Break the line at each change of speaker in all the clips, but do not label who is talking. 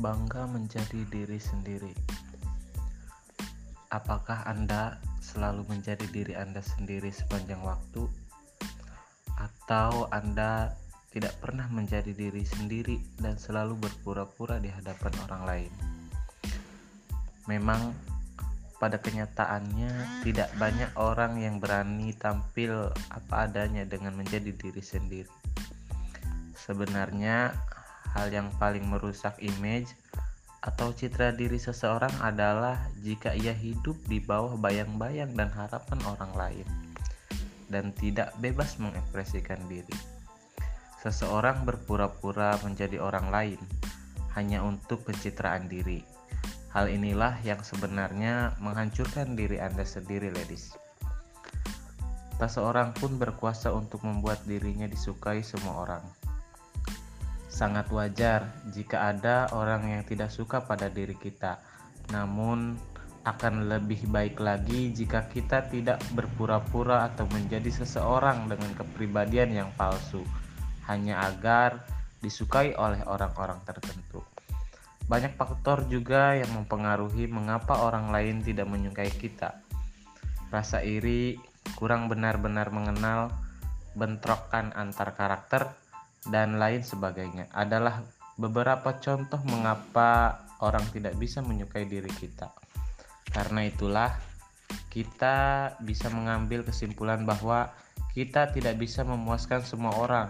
Bangga menjadi diri sendiri. Apakah Anda selalu menjadi diri Anda sendiri sepanjang waktu, atau Anda tidak pernah menjadi diri sendiri dan selalu berpura-pura di hadapan orang lain? Memang, pada kenyataannya, tidak banyak orang yang berani tampil apa adanya dengan menjadi diri sendiri. Sebenarnya, hal yang paling merusak image atau citra diri seseorang adalah jika ia hidup di bawah bayang-bayang dan harapan orang lain dan tidak bebas mengekspresikan diri. Seseorang berpura-pura menjadi orang lain hanya untuk pencitraan diri. Hal inilah yang sebenarnya menghancurkan diri Anda sendiri, ladies. Tak seorang pun berkuasa untuk membuat dirinya disukai semua orang Sangat wajar jika ada orang yang tidak suka pada diri kita, namun akan lebih baik lagi jika kita tidak berpura-pura atau menjadi seseorang dengan kepribadian yang palsu, hanya agar disukai oleh orang-orang tertentu. Banyak faktor juga yang mempengaruhi mengapa orang lain tidak menyukai kita. Rasa iri, kurang benar-benar mengenal, bentrokan antar karakter, dan lain sebagainya adalah beberapa contoh mengapa orang tidak bisa menyukai diri kita. Karena itulah kita bisa mengambil kesimpulan bahwa kita tidak bisa memuaskan semua orang.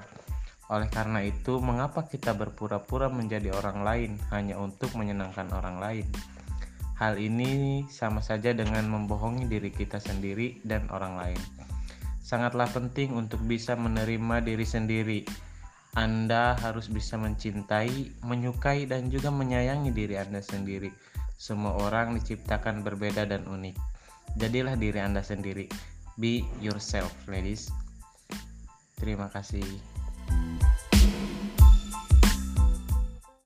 Oleh karena itu, mengapa kita berpura-pura menjadi orang lain hanya untuk menyenangkan orang lain? Hal ini sama saja dengan membohongi diri kita sendiri dan orang lain. Sangatlah penting untuk bisa menerima diri sendiri anda harus bisa mencintai, menyukai, dan juga menyayangi diri Anda sendiri. Semua orang diciptakan berbeda dan unik. Jadilah diri Anda sendiri. Be yourself, ladies. Terima kasih.